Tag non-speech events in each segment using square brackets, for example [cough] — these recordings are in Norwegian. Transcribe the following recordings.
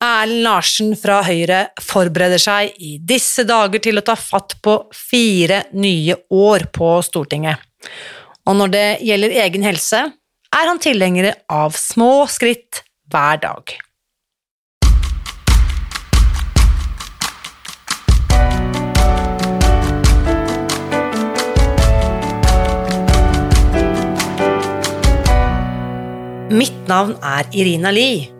Erlend Larsen fra Høyre forbereder seg i disse dager til å ta fatt på fire nye år på Stortinget. Og når det gjelder egen helse, er han tilhenger av små skritt hver dag. Mitt navn er Irina Lie.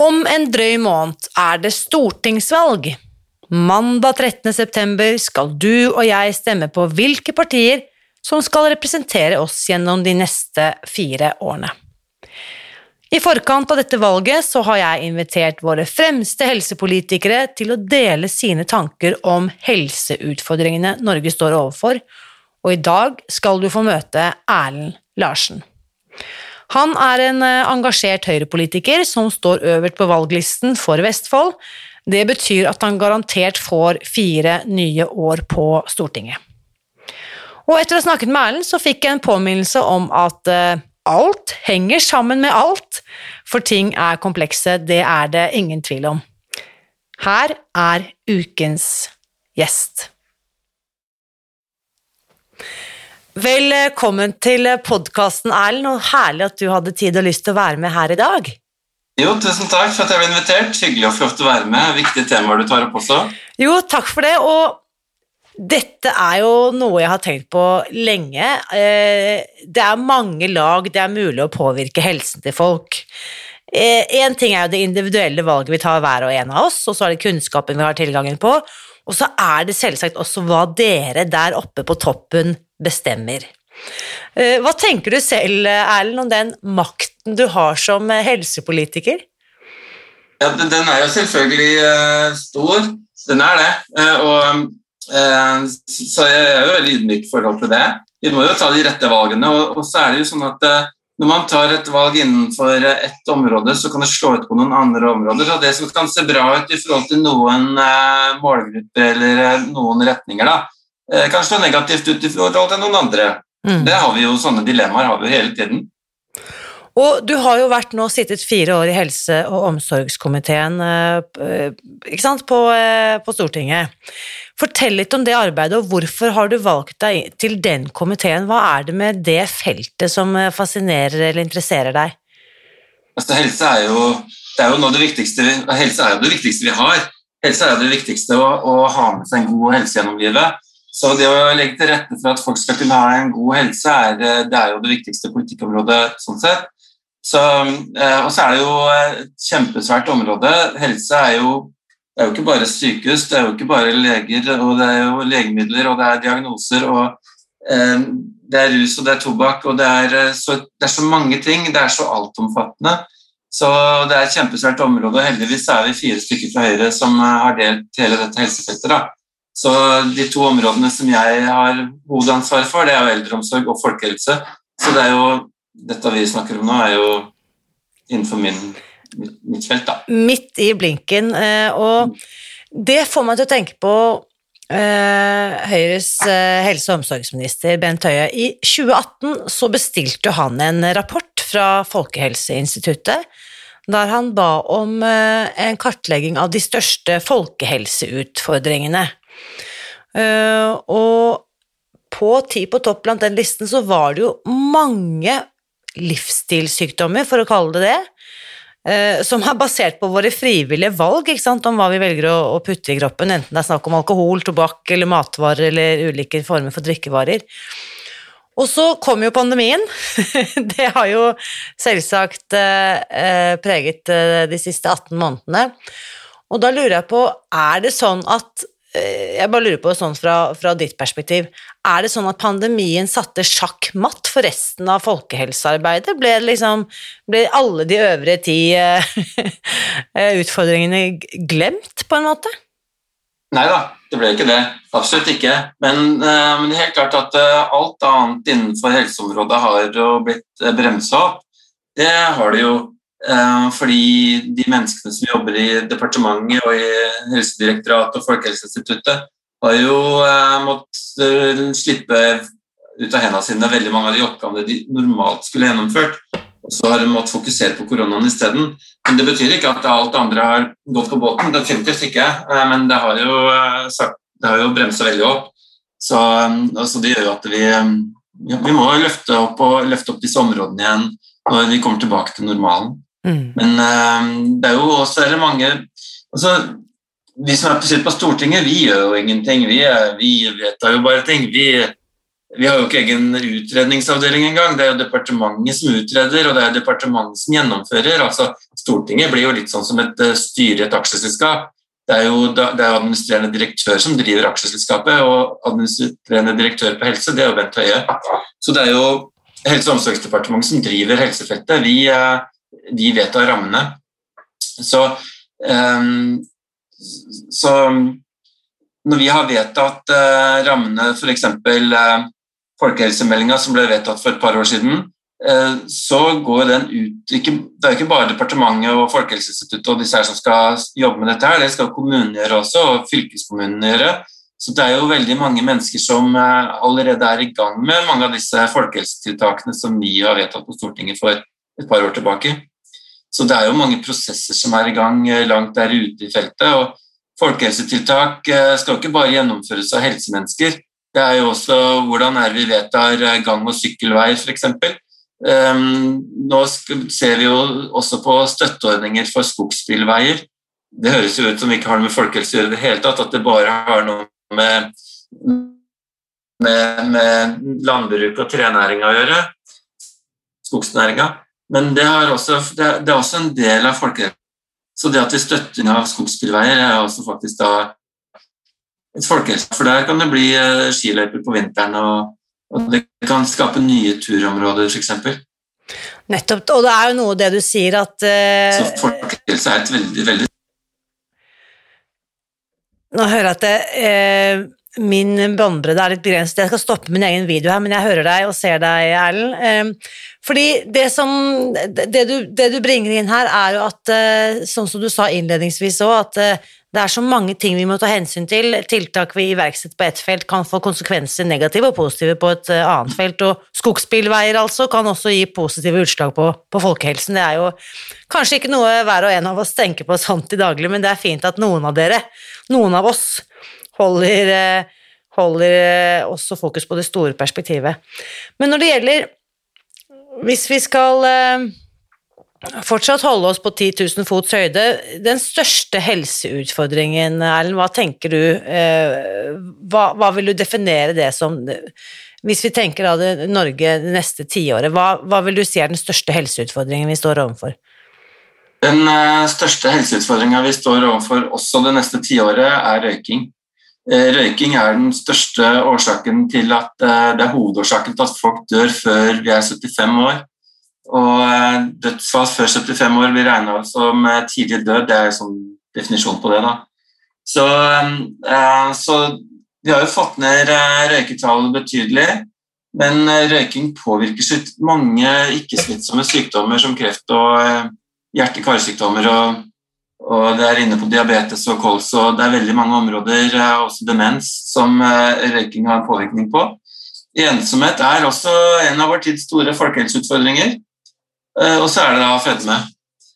Om en drøy måned er det stortingsvalg. Mandag 13. september skal du og jeg stemme på hvilke partier som skal representere oss gjennom de neste fire årene. I forkant av dette valget så har jeg invitert våre fremste helsepolitikere til å dele sine tanker om helseutfordringene Norge står overfor, og i dag skal du få møte Erlend Larsen. Han er en eh, engasjert høyrepolitiker som står øverst på valglisten for Vestfold. Det betyr at han garantert får fire nye år på Stortinget. Og etter å ha snakket med Erlend, så fikk jeg en påminnelse om at eh, alt henger sammen med alt, for ting er komplekse, det er det ingen tvil om. Her er ukens gjest. Velkommen til podkasten, Erlend, og herlig at du hadde tid og lyst til å være med her i dag. Jo, tusen takk for at jeg ble invitert. Hyggelig å få lov til å være med. Viktige temaer du tar opp også. Jo, takk for det. Og dette er jo noe jeg har tenkt på lenge. Eh, det er mange lag det er mulig å påvirke helsen til folk. Én eh, ting er jo det individuelle valget vi tar hver og en av oss, og så er det kunnskapen vi har tilgangen på. Og så er det selvsagt også hva dere der oppe på toppen bestemmer. Eh, hva tenker du selv, Erlend, om den makten du har som helsepolitiker? Ja, den er jo selvfølgelig stor. Den er det. Og Eh, så jeg er jo veldig ydmyk i forhold til det. Vi må jo ta de rette valgene. Og, så er det jo sånn at eh, når man tar et valg innenfor ett område, så kan det slå ut på noen andre områder. Så det som kan se bra ut i forhold til noen eh, målgrupper eller noen retninger, da, kan slå negativt ut i forhold til noen andre. Mm. Det har vi jo, Sånne dilemmaer har vi jo hele tiden. Og du har jo vært nå sittet fire år i helse- og omsorgskomiteen sant, på, på Stortinget. Fortell litt om det arbeidet, og hvorfor har du valgt deg til den komiteen? Hva er det med det feltet som eh, fascinerer eller interesserer deg? Altså, helse er jo, det er jo det viktigste, helse er jo det viktigste vi har. Helse er jo det viktigste å, å ha med seg en god helse gjennom livet. Så det å legge til rette for at folk skal kunne ha en god helse, er, eh, det er jo det viktigste politikkområdet sånn sett. Så, eh, og så er det jo et kjempesvært område. Helse er jo det er jo ikke bare sykehus, det er jo ikke bare leger, og det er jo legemidler, og det er diagnoser, og eh, det er rus, og det er tobakk, og det er, eh, så, det er så mange ting. Det er så altomfattende. Så det er et kjempesvært område, og heldigvis er vi fire stykker fra Høyre som eh, har delt hele dette helsefeltet. da. Så de to områdene som jeg har hovedansvaret for, det er jo eldreomsorg og folkehelse. Så det er jo dette vi snakker om nå, er jo innenfor min mitt felt, da. Midt i blinken. Eh, og det får meg til å tenke på uh, Høyres uh, helse- og omsorgsminister Bent Høie. I 2018 så bestilte han en rapport fra Folkehelseinstituttet der han ba om en kartlegging av de største folkehelseutfordringene. og på Ti på topp blant den listen så var det jo mange livsstilssykdommer, for å kalle det det, eh, som er basert på våre frivillige valg sant, om hva vi velger å, putte i kroppen, enten det er snakk om alkohol, tobakk eller matvarer eller ulike former for drikkevarer. Og så kom jo pandemien. [laughs] det har jo selvsagt eh, preget eh, de siste 18 månedene. Og da lurer jeg på, er det sånn at jeg bare lurer på sånn fra, fra, ditt perspektiv, er det sånn at pandemien satte sjakk matt for resten av folkehelsearbeidet? Ble, liksom, ble alle de øvrige ti uh, [laughs] utfordringene glemt, på en måte? Nei da, det ble ikke det. Absolutt ikke. Men, men det er helt klart at alt annet innenfor helseområdet har blitt bremsa opp. Det har det jo Eh, fordi de menneskene som jobber i departementet og i Helsedirektoratet og Folkehelseinstituttet, har jo eh, måttet eh, slippe ut av hendene sine veldig mange av de oppgavene de normalt skulle gjennomført. Og så har de måttet fokusere på koronaen isteden. Men det betyr ikke at alt andre har gått på båten. Definitivt ikke. Men det har jo, det jo bremsa veldig opp. Så altså det gjør jo at vi, vi må løfte opp, og, løfte opp disse områdene igjen når vi kommer tilbake til normalen. Mm. Men uh, det er jo også er mange altså, Vi som er på Stortinget, vi gjør jo ingenting. Vi, er, vi vedtar jo bare ting. Vi, vi, har jo ikke egen utredningsavdeling engang. Det er jo departementet som utreder, og det er departementet som gjennomfører. Altså, Stortinget blir jo litt sånn som et uh, styre i et aksjeselskap. Det er jo det er administrerende direktør som driver aksjeselskapet, og administrerende direktør på helse, det er jo Bent Høie. Så det er jo Helse- og omsorgsdepartementet som driver helsefeltet. Vi, uh, de vedtar rammene. Så, um, så når vi har vedtatt uh, rammene, f.eks. Eh, folkehelsemeldinga som ble vedtatt for et par år siden, uh, så går den ut ikke, Det er ikke bare departementet og Folkehelseinstituttet og disse her som skal jobbe med dette, her, det skal kommunene gjøre også, og fylkeskommunene gjøre. Så det er jo veldig mange mennesker som allerede er i gang med mange av disse folkehelsetiltakene som vi har vedtatt på Stortinget for et par år tilbake. Så det er jo mange prosesser som er i gang eh, langt der ute i feltet. og Folkehelsetiltak eh, skal jo ikke bare gjennomføres av helsemennesker. Det er jo også hvordan er vi vedtar eh, gang- og sykkelveier, f.eks. Um, nå ser vi jo også på støtteordninger for skogsbilveier. Det høres jo ut som vi ikke har noe med folkehelse å gjøre i det hele tatt, at det bare har noe med, med, med landbruk og trenæringa å gjøre. Skogsnæringa. Men det, også, det, er, det er også en del av folkeretten. Så det at vi støtter av skogsbilveier, er også faktisk da et folkehelse. For der kan det bli uh, skiløyper på vinteren, og, og, det kan skape nye turområder, f.eks. Nettopp. Og det er jo noe det du sier at uh, Så folkehelse er et veldig, veldig Nå hører jeg at det, uh, min båndbredde er litt begrenset. Jeg skal stoppe min egen video her, men jeg hører deg og ser deg, Erlend. Ehm, fordi det som det du, det du, bringer inn her, er jo at eh, sånn som du sa innledningsvis òg, at eh, det er så mange ting vi må ta hensyn til. Tiltak vi iverksetter på ett felt, kan få konsekvenser negative og positive på et eh, annet felt. Og skogsbilveier altså kan også gi positive utslag på, på folkehelsen. Det er jo kanskje ikke noe hver og en av oss tenker på sånt i daglig, men det er fint at noen av dere, noen av oss, holder, holder også fokus på det store perspektivet. Men når det gjelder Hvis vi skal eh, fortsatt holde oss på 10 000 fots høyde, den største helseutfordringen, Erlend, hva tenker du hva, hva, vil du definere det som Hvis vi tenker av det Norge det neste tiåret, hva, hva vil du si er den største helseutfordringen vi står overfor? Den største helseutfordringa vi står overfor også det neste tiåret, er røyking. Eh, røyking er den største årsaken til at eh, det er hovedårsaken til at folk dør før vi er 75 år. Og eh, dødsfall før 75 år blir regna som tidlig død, det er sånn definisjon på det. da. Så, så vi har jo fått ned røyketallet betydelig, men røyking påvirker mange ikke-smittsomme sykdommer som kreft og hjerte-karsykdommer og og det er inne på diabetes og kols, og det er veldig mange områder, eh, også demens, som eh, røyking har påvirkning på. Ensomhet er også en av vår tids store folkehelseutfordringer. Eh, og så er det da fedme.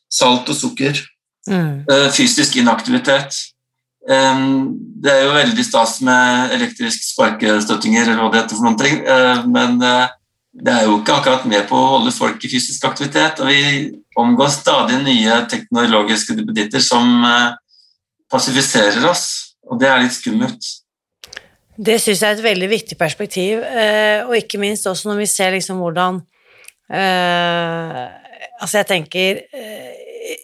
Salt og sukker. Mm. Fysisk inaktivitet. Det er jo veldig stas med elektrisk sparkestøttinger, eller hva det heter for noen ting, men det er jo ikke akkurat med på å holde folk i fysisk aktivitet. Og vi omgår stadig nye teknologiske duppeditter som eh, passifiserer oss, og det er litt skummelt. Det syns jeg er et veldig viktig perspektiv, eh, og ikke minst også når vi ser liksom hvordan uh, Altså, jeg tenker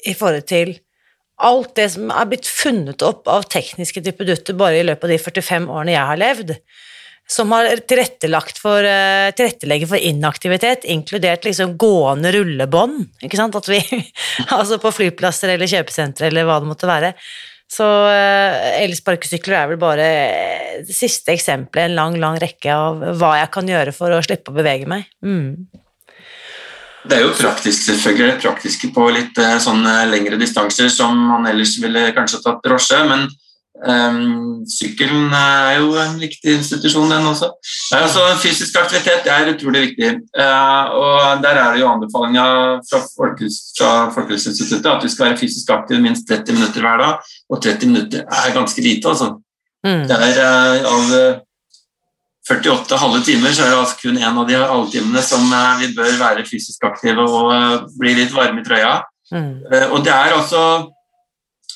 i forhold til alt det som er blitt funnet opp av tekniske dippedutter bare i løpet av de 45 årene jeg har levd, som har tilrettelagt for, uh, tilrettelegger for inaktivitet, inkludert liksom gående rullebånd, ikke sant, at vi, [laughs] altså på flyplasser eller kjøpesentre eller hva det måtte være. Så uh, elsparkesykler er vel bare det siste eksempelet i en lang, lang rekke av hva jeg kan gjøre for å slippe å bevege meg. Mm. Det er jo praktisk, selvfølgelig praktiske på litt sånne lengre distanser som man ellers ville kanskje tatt drosje, men Um, sykkelen er jo en viktig institusjon, den også. Altså, fysisk aktivitet er utrolig viktig. Uh, og Der er det jo anbefalinga fra, Folkehus, fra Folkehelseinstituttet at vi skal være fysisk aktive minst 30 minutter hver dag. Og 30 minutter er ganske lite, altså. Mm. Det er uh, Av 48 halve timer så er det altså kun én av de halvtimene som uh, vi bør være fysisk aktive og bli litt varme i trøya. Mm. og det er altså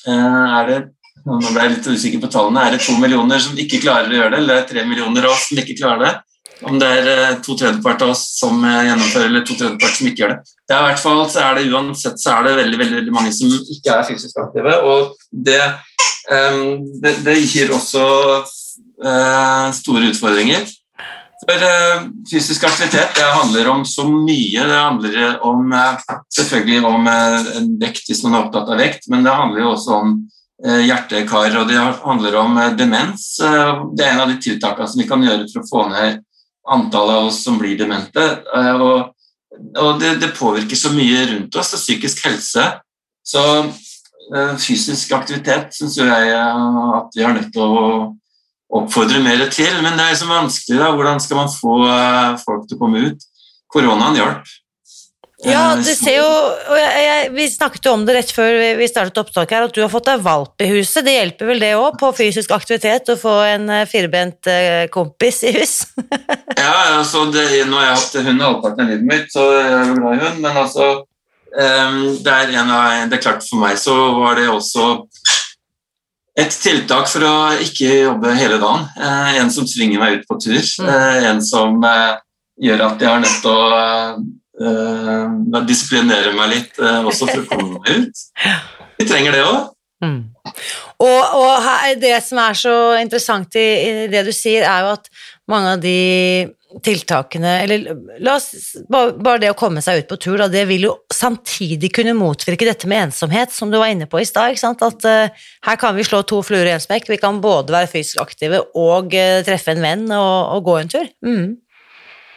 Er det nå ble jeg litt usikker på tallene. Er det to millioner som ikke klarer å gjøre det, eller er tre millioner av oss som ikke klarer det? Om det er eh, to tredjepart av oss som eh, gjennomfører, eller to tredjepart som ikke gjør det. det er i hvert fall, så er det Uansett så er det veldig, veldig, veldig mange som ikke er fysisk aktive. Og det, um, det, det gir også store utfordringer. For Fysisk aktivitet det handler om så mye. Det handler om, selvfølgelig om vekt hvis man er opptatt av vekt, men det handler jo også om Eh, hjerte-kar, og det handler om eh, demens. Eh, det er en av de tiltakene som vi kan gjøre for å få ned antallet av oss som blir demente. Og, og det, det, påvirker så mye rundt oss, og psykisk helse. Så fysisk aktivitet syns jeg at vi har nødt til å oppfordre mer til. Men det er så vanskelig. da, Hvordan skal man få folk til å komme ut? Koronaen hjalp. Ja, det ser jo jeg, jeg, Vi snakket jo om det rett før vi startet opptaket her, at du har fått deg valp i huset. Det hjelper vel det òg, på fysisk aktivitet, å få en eh, firbent eh, kompis i hus? [laughs] ja, altså det, nå har jeg hatt hund halvparten av livet mitt, så jeg er glad i hund, men altså um, det, er en det er klart For meg så var det også et tiltak for å ikke jobbe hele dagen. En som tvinger meg ut på tur. Uh, en som gjør at jeg har nødt til å uh, disiplinere meg litt uh, også for å komme meg ut. Vi trenger det òg. Mm. Og, og det som er så interessant i, i, det du sier, er jo at mange av de tiltakene Eller la oss, bare, bare det å komme seg ut på tur, da, det vil jo samtidig kunne motvirke dette med ensomhet, som du var inne på i stad. At uh, her kan vi slå to fluer i en smekk. Vi kan både være fysisk aktive og uh, treffe en venn og, og gå en tur. Mm.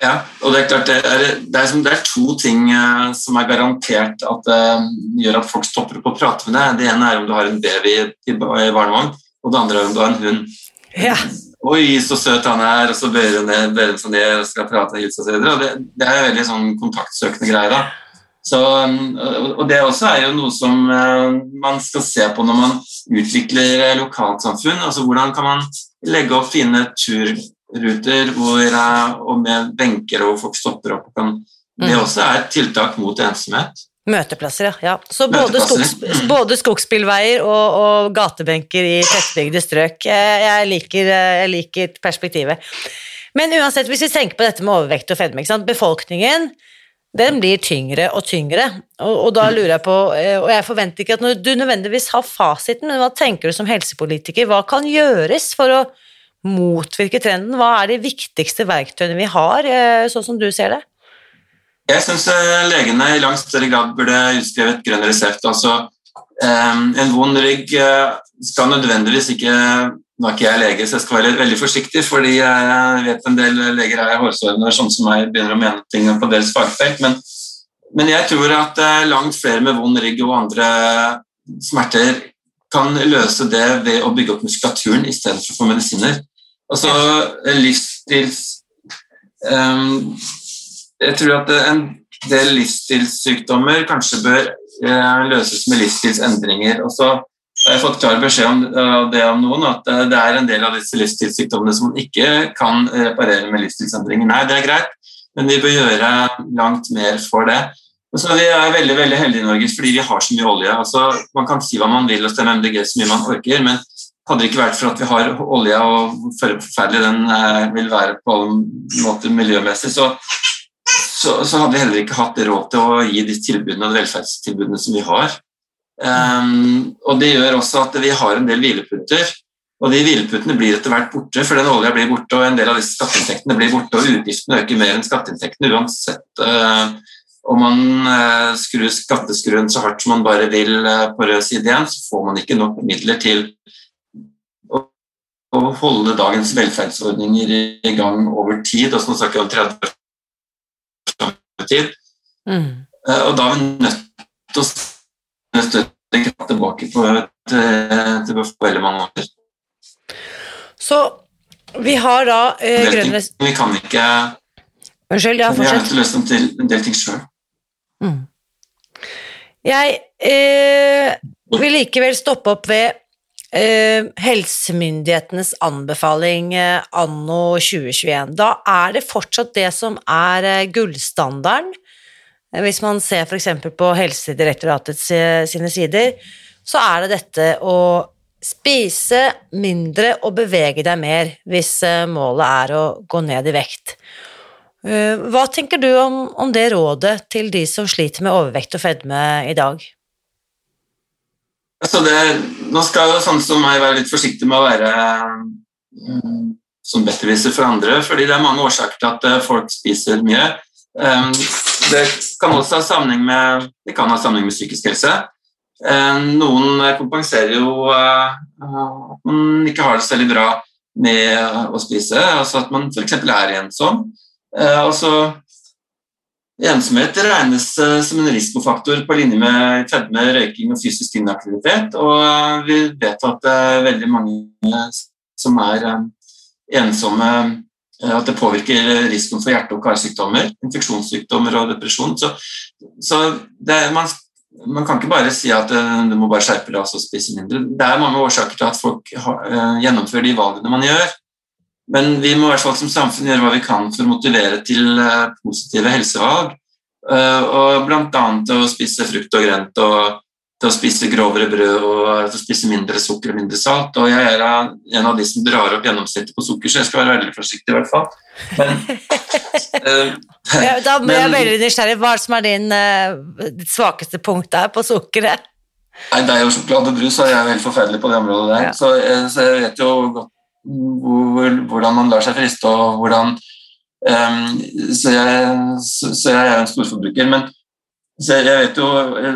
Ja, og det er klart det er, det er, det er to ting uh, som er garantert at uh, gjør at folk stopper opp og prater med deg. Det ene er om du har en baby i, barnevogn, og det andre er om du har en hund. Ja. Oi, så søt han er, og så bøyer hun seg ned og skal prate og hilse osv. Det, det er veldig sånn kontaktsøkende greier. da. Så, og Det også er jo noe som man skal se på når man utvikler lokalsamfunn. altså Hvordan kan man legge opp fine tur ruter hvor, og med benker og folk stopper opp. Kan, det mm. også er et tiltak mot ensomhet. Møteplasser, ja. ja. Så både, skogs, [clears throat] både skogsbilveier og, og, gatebenker i tettbygde strøk. Jeg liker, jeg liker, perspektivet. Men uansett, hvis vi tenker på dette med overvekt og fedme Befolkningen den blir tyngre og tyngre, og, og, da lurer jeg på Og jeg forventer ikke at du nødvendigvis har fasiten, men hva tenker du som helsepolitiker? Hva kan gjøres for å motvirke trenden? Hva er de viktigste verktøyene vi har, eh, sånn som du ser det? Jeg syns eh, legene i langt større grad burde utskrevet grønn resept. Altså, en vond rygg eh, skal nødvendigvis ikke Nå er ikke jeg lege, så jeg skal være veldig forsiktig, fordi jeg vet en del leger er hårsårende sånn som meg begynner å mene ting på deres fagfelt. Men, men jeg tror at langt flere med vond rygg og andre smerter kan løse det ved å bygge opp muskulaturen istedenfor å få medisiner. Altså livsstils um, Jeg tror at en del livsstilssykdommer kanskje bør uh, løses med livsstilsendringer. Og så har jeg fått klar beskjed om det av noen, at det er en del av disse livsstilssykdommene som man ikke kan reparere med livsstilsendringer. Nei, det er greit. men vi bør gjøre langt mer for det. Så Vi er veldig veldig heldige i Norge fordi vi har så mye olje. Altså, man kan si hva man vil og stemme MDG så mye man orker, men hadde det ikke vært for at vi har olja og hvor forferdelig den eh, vil være på alle måter miljømessig, så, så, så, hadde vi heller ikke hatt råd til å gi de tilbudene og velferdstilbudene som vi har. Um, og Det gjør også at vi har en del hvileputter. Og de hvileputtene blir etter hvert borte, for den olja blir borte, og en del av disse skatteinntektene blir borte, og utgiftene øker mer enn skatteinntektene uansett. Uh, om man uh, skrur skatteskruen så hardt som man bare vil på rød side igjen, så får man ikke nok midler til å holde dagens velferdsordninger i gang over tid. Og Nå snakker vi om 30 år tid. Mm. og da er vi nødt til å støtte kraft tilbake på, til, til veldig mange år. Så vi har da eh, grønne Vi kan ikke Unnskyld, ja, fortsett. Vi er nødt til å løse til en del ting sjøl. Mm. Jeg eh, vil likevel stoppe opp ved eh, helsemyndighetenes anbefaling eh, anno 2021. Da er det fortsatt det som er eh, gullstandarden. Hvis man ser f.eks. på Helsedirektoratets eh, sine sider, så er det dette å Spise mindre og bevege deg mer hvis eh, målet er å gå ned i vekt. Eh, hva tenker du om, om, det rådet til de som sliter med overvekt og fedme i dag? Det, nå skal jo sånn som meg være litt forsiktig med å være um, som betterviser for andre, fordi det er mange årsaker til at folk spiser mye. Um, det kan også ha sammenheng med, det kan ha sammenheng med psykisk helse. Eh, noen kompenserer jo eh, at man ikke har det så veldig bra med å spise, altså at man f.eks. er ensom. Altså, ensomhet regnes som en risikofaktor på linje med fedme, røyking og fysisk inaktivitet. Og vi vet at det er veldig mange som er ensomme at det påvirker risikoen for hjerte- og karsykdommer, infeksjonssykdommer og depresjon. Så, så det, man man kan ikke bare si at eh, du må bare skjerpe deg og spise mindre. Det er mange årsaker til at folk har, gjennomfører de valgene man gjør. Men vi må i hvert fall som samfunn gjøre hva vi kan for å motivere til eh, positive helsevalg. Og bl.a. til å spise frukt og grønt og til å spise grovere brød og til å spise mindre sukker og mindre salt. Og jeg er en av de som drar opp gjennomsnittet på sukker, så jeg skal være veldig forsiktig i hvert fall. Men, uh, [laughs] ja, da blir jeg veldig nysgjerrig. Hva som er din, uh, ditt svakeste punkt der på sukkeret? Nei, deg og brus, er jeg helt forferdelig på det området der. Ja. Så, så, jeg vet jo godt hvordan man lar seg friste, og hvordan um, så, jeg, så, så jeg er en storforbruker. men jeg vet jo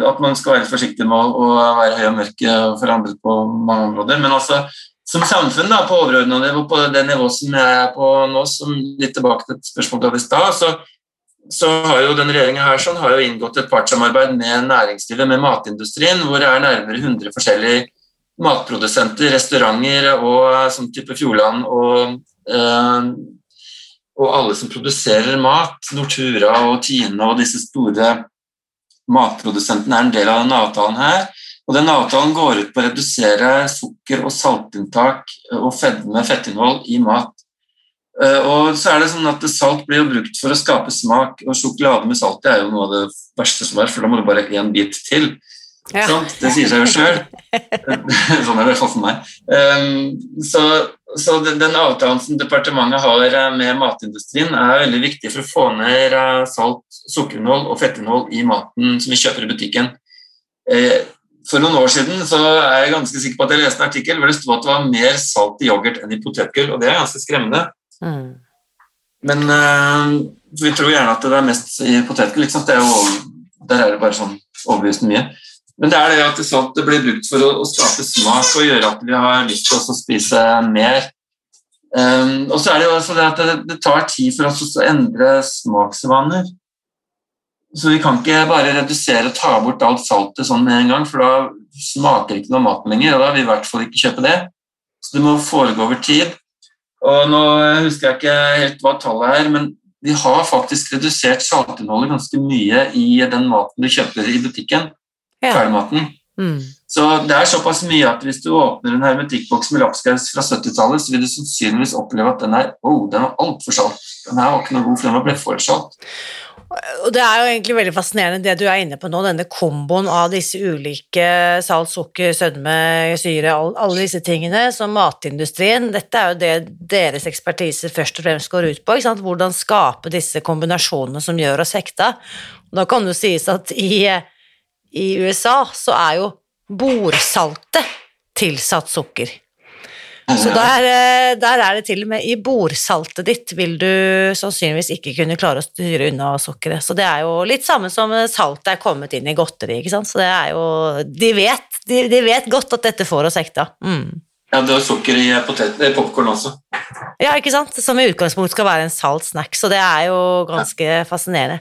at man skal være forsiktig med å være høy og mørk for andre på mange områder. Men altså som samfunn da, på overordna nivå, på det nivået som jeg er på nå, som litt tilbake til et spørsmål du hadde i stad, så, så, har jo denne regjeringa sånn, har jo inngått et partssamarbeid med næringslivet, med matindustrien, hvor det er nærmere 100 forskjellige matprodusenter, restauranter og sånn type Fjordland og, eh, og alle som produserer mat, Nortura og Tine og disse store matprodusentene er en del av denne avtalen her. Og denne Avtalen går ut på å redusere sukker- og saltinntak og fedme, fettinnhold i mat. Eh, og så er det sånn at Salt blir jo brukt for å skape smak, og sjokolade med salt er jo noe av det verste som er, for da må du bare én bit til. Ja. Det sier seg jo sjøl. [laughs] sånn er det i hvert fall for meg. Um, så, så, den avtalen som departementet har eh, med matindustrien, er veldig viktig for å få ned eh, salt, sukkerinnhold og fettinnhold i maten som vi kjøper i butikken. Uh, for noen år siden så er jeg ganske sikker på at jeg leste en artikkel hvor det sto at det var mer salt i yoghurt enn i potetgull, og det er ganske skremmende. Mm. Men vi tror gjerne at det er mest i potetgull. Der er det bare sånn overbevisende mye. Men det er det at salt blir brukt for å, å, skape smak og gjøre at vi har lyst til å spise mer. Um, og så er det jo også det at det, det tar tid for oss å endre smaksvaner. Så vi kan ikke bare redusere og ta bort alt saltet sånn med en gang, for da smaker ikke noe mat lenger, og da vil vi i hvert fall ikke kjøpe det. Så det må foregå over tid. Og nå husker jeg ikke helt hva tallet er, men vi har faktisk redusert saltinnholdet ganske mye i den maten du kjøper i butikken ja. Mm. Så det er såpass mye at hvis du åpner en hermetikkboks med lapskaus fra 70-tallet, så vil du sannsynligvis oppleve at den er oh, den er altfor salt. Den her var ikke noe god, for den var salt. Og det er jo egentlig veldig fascinerende det du er inne på nå, denne komboen av disse ulike salt, sukker, sødme, syre, all, alle disse tingene som matindustrien Dette er jo det deres ekspertise først og fremst går ut på. ikke sant? Hvordan skape disse kombinasjonene som gjør oss hekta. Og da kan det jo sies at i, i USA så er jo bordsaltet tilsatt sukker. Så der, eh, der, er det til og med i bordsaltet ditt vil du sannsynligvis ikke kunne klare å styre unna sukkeret. Så det er jo litt samme som saltet er kommet inn i godteri, ikke sant. Så det er jo De vet, de, de vet godt at dette får oss hekta. Mm. Ja, det er sukker i popkorn også. Ja, ikke sant? Som i utgangspunkt skal være en salt snack, så det er jo ganske ja. fascinerende.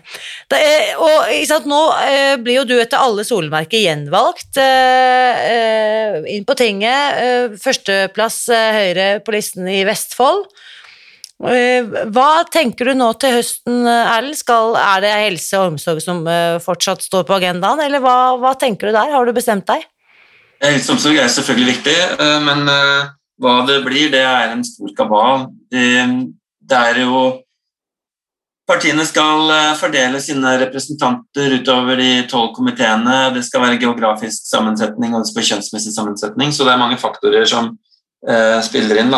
Er, og ikke sant, nå eh, blir jo du etter alle solmerker gjenvalgt eh, eh, inn på tinget. Eh, førsteplass eh, Høyre på listen i Vestfold. Eh, hva tenker du nå til høsten, Erlend? Er det helse og omsorg som fortsatt står på agendaen, eller hva, hva tenker du der? Har du bestemt deg? Helseomsorg er selvfølgelig viktig, eh, men eh, hva det blir, det er en stor kabal. Det er jo Partiene skal eh, fordele sine representanter utover de tolv komiteene. Det skal være geografisk sammensetning og det skal være kjønnsmessig sammensetning, så det er mange faktorer som spiller inn.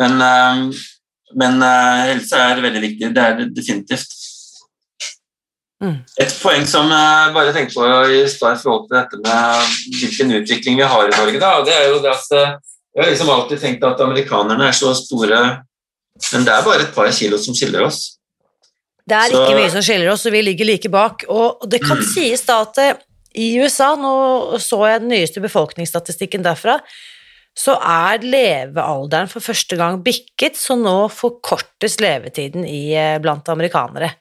Men, helse er veldig viktig. Det er det definitivt. Mm. Et poeng som jeg bare tenkte på i stad i forhold til dette med hvilken utvikling vi har i Norge, da, det er jo det at eh, jeg har liksom alltid tenkt at amerikanerne er så store, men det er bare et par kilo som skiller oss. Det er så, ikke mye som skiller oss, og vi ligger like bak. Og det kan mm. sies da at eh, i USA, nå så jeg den nyeste befolkningsstatistikken derfra, så er levealderen for første gang bikket, så nå forkortes levetiden i, eh, blant amerikanere.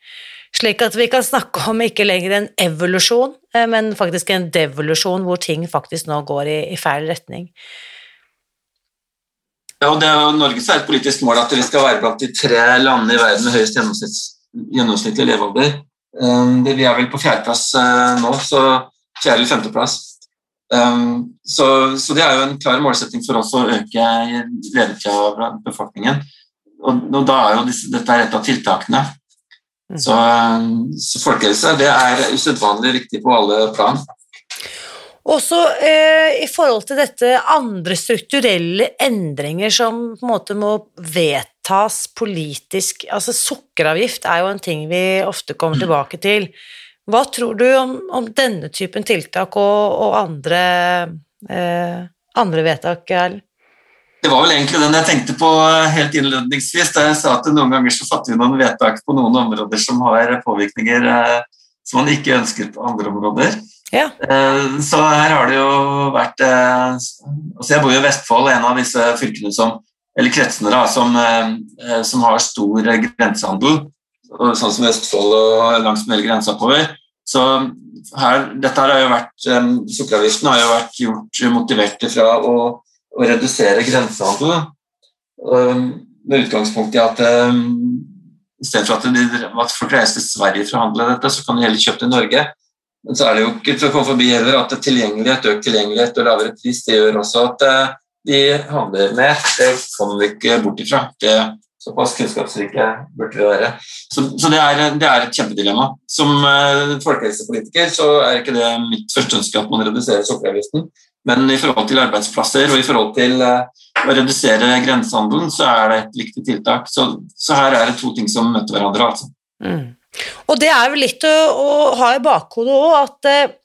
Slik at vi kan snakke om ikke lenger en evolusjon, eh, men faktisk en devolusjon hvor ting faktisk nå går i, i feil retning. Ja, og det er jo Norge så er et politisk mål at vi skal være blant de tre landene i verden med høyest gjennomsnittlig levealder. Um, vi er vel på fjerdeplass uh, nå, så fjerde- eller femteplass. Um, så, så, det er jo en klar målsetting for oss å øke levetida av befolkningen. Og, og da er jo disse, dette er et av tiltakene. Mm. Så, så folkehelse det er usedvanlig viktig på alle plan. Også eh, i forhold til dette andre strukturelle endringer som på en måte må vedtas politisk Altså sukkeravgift er jo en ting vi ofte kommer mm. tilbake til. Hva tror du om, om denne typen tiltak og, og andre, eh, andre vedtak, Erlend? Det var vel egentlig den jeg tenkte på helt innledningsvis da jeg sa at noen ganger så fatter vi noen vedtak på noen områder som har påvirkninger eh, som man ikke ønsker på andre områder. Ja. Eh, så her har det jo vært eh, altså Jeg bor jo i Vestfold, en av disse fylkene som eller kretsene da, som, som har stor grensehandel, sånn som Vestfold og langs med hele grensa oppover. Så her, dette har jo vært, Sukkeravgiften har jo vært gjort motivert fra å å redusere grensehandelen. Um, med utgangspunkt i at um, istedenfor at, de, at folk reiser til Sverige for å handle dette, så kan de heller kjøpe det i Norge. Men så er det jo ikke til å komme forbi heller at tilgjengelighet, økt tilgjengelighet og lavere pris det gjør også at uh, de handler mer. Det kommer vi ikke bort ifra. Det, såpass kunnskapsrike burde vi være. Så, så det, er, det, er, et kjempedilemma. Som uh, folkehelsepolitiker så er ikke det mitt første ønske at man reduserer sukkeravgiften. Men i forhold til arbeidsplasser og i forhold til eh, å redusere grensehandelen, så er det et viktig tiltak. Så, så her er det to ting som møter hverandre. Altså. Mm. Og det er jo litt å, å ha i bakhodet òg at eh,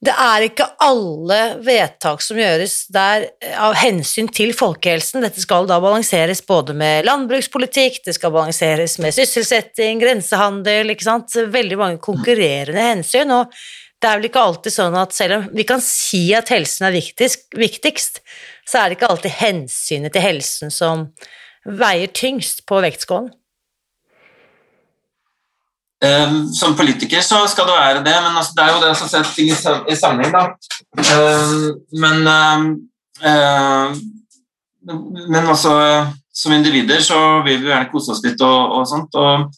det er ikke alle vedtak som gjøres der eh, av hensyn til folkehelsen. Dette skal da balanseres både med landbrukspolitikk, det skal balanseres med sysselsetting, grensehandel, ikke sant. Veldig mange konkurrerende hensyn. og det er vel ikke alltid sånn at selv om vi kan si at helsen er viktigst, viktigst så er det ikke alltid hensynet til helsen som veier tyngst på vektskålen. Um, som politiker så skal det være det, men altså, det er jo det som setter ting i sammenheng, da. Um, men um, Men altså Som individer så vil vi gjerne kose oss litt og, og sånt. Og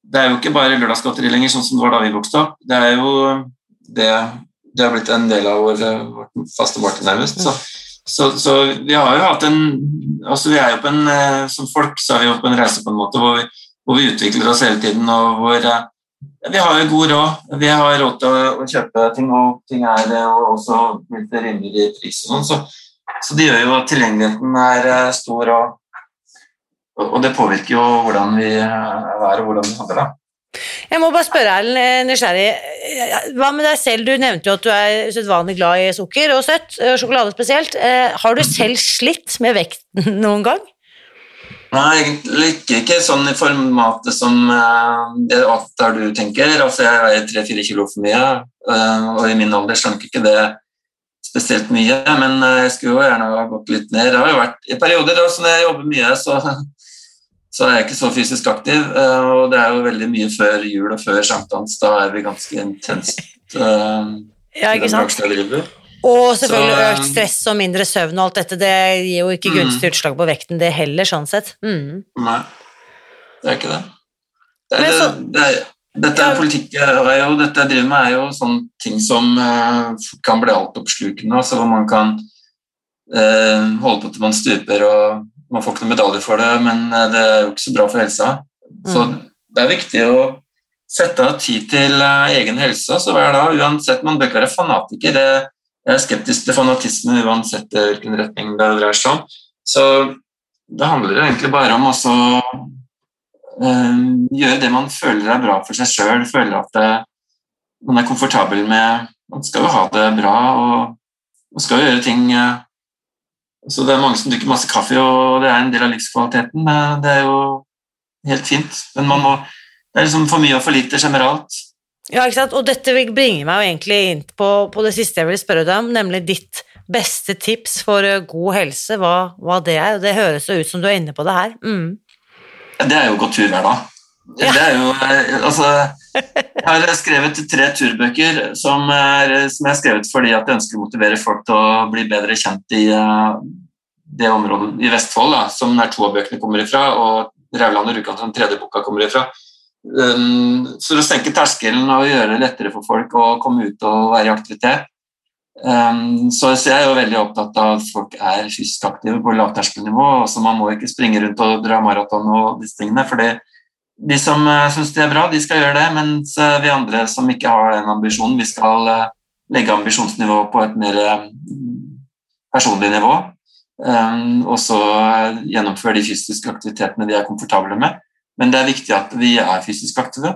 det er jo ikke bare lørdagsgodteri lenger, sånn som det var da vi vokste opp. Det er jo det, det har blitt en del av vår, vårt faste måltid, nærmest. Så, Så, så, vi har jo hatt en altså vi er jo på en, eh, Som folk så er vi jo på en reise på en måte hvor vi, hvor vi utvikler oss hele tiden. og hvor eh, Vi har jo god råd. Vi har råd til å, kjøpe ting, og ting er og også litt rimeligere pris. og sånn, så, så, det gjør jo at tilgjengeligheten er stor, og, og det påvirker jo hvordan vi er og hvordan vi handler. Jeg må bare spørre, Erlend, eh, nysgjerrig. Hva med deg selv? Du nevnte jo at du er usedvanlig glad i sukker og søtt, og sjokolade spesielt. Eh, har du selv slitt med vekten [laughs] noen gang? Nei, egentlig ikke, ikke sånn i formatet som det der du tenker. Altså, jeg veier tre-fire kilo for mye, og i min alder slanker ikke det spesielt mye. Men jeg skulle jo gjerne ha gått litt ned. Det har jo vært i perioder også når jeg jobber mye, så så er jeg ikke så fysisk aktiv. Eh, og det er jo veldig mye før jul og før sankthans. Da er vi ganske intenst. Uh, ja, ikke sant? Og selvfølgelig så, økt stress og mindre søvn og alt dette. Det gir jo ikke mm. gunstig utslag på vekten, det heller, sånn sett. Mm. Nei, det er ikke det. det, er, så, det, er, dette er politikk og dette jeg driver med, er jo sånne ting som uh, kan bli altoppslukende, altså hvor man kan uh, holde på til man stuper og man får ikke noen medalje for det, men eh, det er jo ikke så bra for helsa. Så mm. det er viktig å sette av tid til eh, egen helse så hver dag, uansett. Man bør ikke være fanatiker. Jeg er skeptisk til fanatisme uansett hvilken retning det dreier seg om. Så det handler egentlig bare om å øh, gjøre det man føler er bra for seg sjøl, føle at det, man er komfortabel med Man skal jo ha det bra og man skal jo gjøre ting øh, så det er mange som drikker masse kaffe, og det er en del av livskvaliteten. Det er jo helt fint, men man må, det er liksom for mye og for lite generelt. Ja, ikke sant? og dette bringer meg jo egentlig inn på, på, det siste jeg vil spørre deg om, nemlig ditt beste tips for eh, god helse, hva, hva det er. Det høres jo ut som du er inne på det her. Mm. Det er jo å gå tur hver dag. Det er jo eh, Altså, jeg har skrevet tre turbøker som, er, som jeg har skrevet fordi at jeg ønsker å motivere folk til å bli bedre kjent i uh, det området i Vestfold da, som nær to av bøkene kommer ifra, og Rauland og Rjukan som tredje boka kommer ifra. Um, for å senke terskelen og gjøre det lettere for folk å komme ut og være i aktivitet. Um, så, så jeg er jo veldig opptatt av at folk er fysisk aktive på lavterskelnivå. så Man må ikke springe rundt og dra maraton og disse tingene. for det de som eh, syns det er bra, de skal gjøre det, mens uh, vi andre som ikke har den ambisjonen, vi skal uh, legge ambisjonsnivået på et mer personlig nivå. Og så gjennomføre de fysiske aktivitetene de er komfortable med. Men det er viktig at vi er fysisk aktive.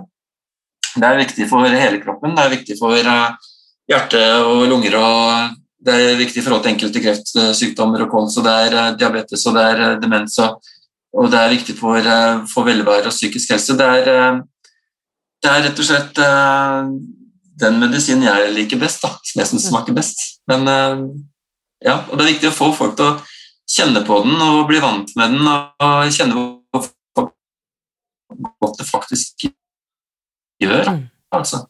Det er viktig for hele kroppen. Det er viktig for hjerte og lunger. og Det er viktig i forhold til enkelte kreftsykdommer og kols, og det er diabetes og det er demens. og og det er viktig for, eh, for velvære og psykisk helse. Det er, eh, det er, rett og slett eh, den medisinen jeg liker best, da, som jeg syns smaker best. Men ja, og det er viktig å få folk til å kjenne på den og bli vant med den og kjenne hvor godt det faktisk gjør. Mm. Altså.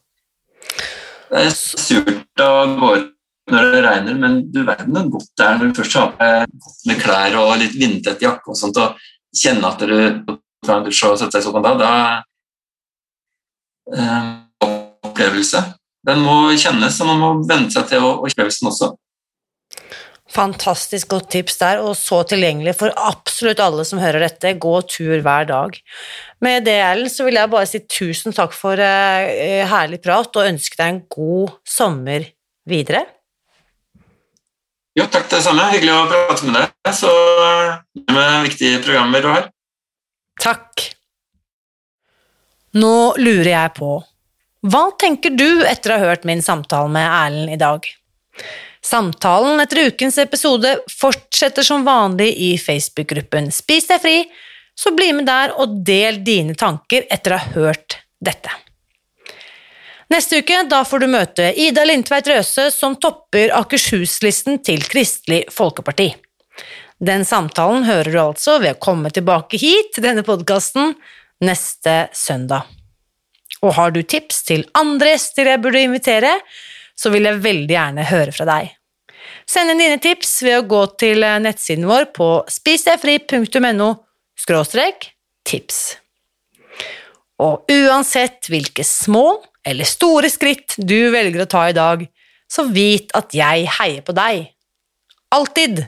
Det er surt gå ut når det regner, men du verden hvor godt det er når du først har med klær og litt vindtett jakke og sånt, og kjenne at du tar en dusj og setter deg i sofaen da, da eh, opplevelse. Den må kjennes, og man må venne seg til opplevelsen også. Fantastisk godt tips der, og så tilgjengelig for absolutt alle som hører dette. Gå tur hver dag. Med det, Erlend, så vil jeg bare si tusen takk for uh, herlig prat, og ønske deg en god sommer videre. Jo, takk det samme. Hyggelig å prate med deg. Så med viktige programmer du har. Takk. Nå lurer jeg på, hva tenker du etter å ha hørt min samtale med Erlend i dag? Samtalen etter ukens episode fortsetter som vanlig i Facebook-gruppen Spis deg fri, så bli med der og del dine tanker etter å ha hørt dette. Neste uke da får du møte Ida Lindtveit Røse, som topper Akershus-listen til Kristelig Folkeparti. Den samtalen hører du altså ved å komme tilbake hit til denne podkasten neste søndag. Og har du tips til andre gjester jeg burde invitere, så vil jeg veldig gjerne høre fra deg. Send inn dine tips ved å gå til nettsiden vår på spisdegfri.no tips. Og uansett hvilke små eller store skritt du velger å ta i dag, så vit at jeg heier på deg. Alltid!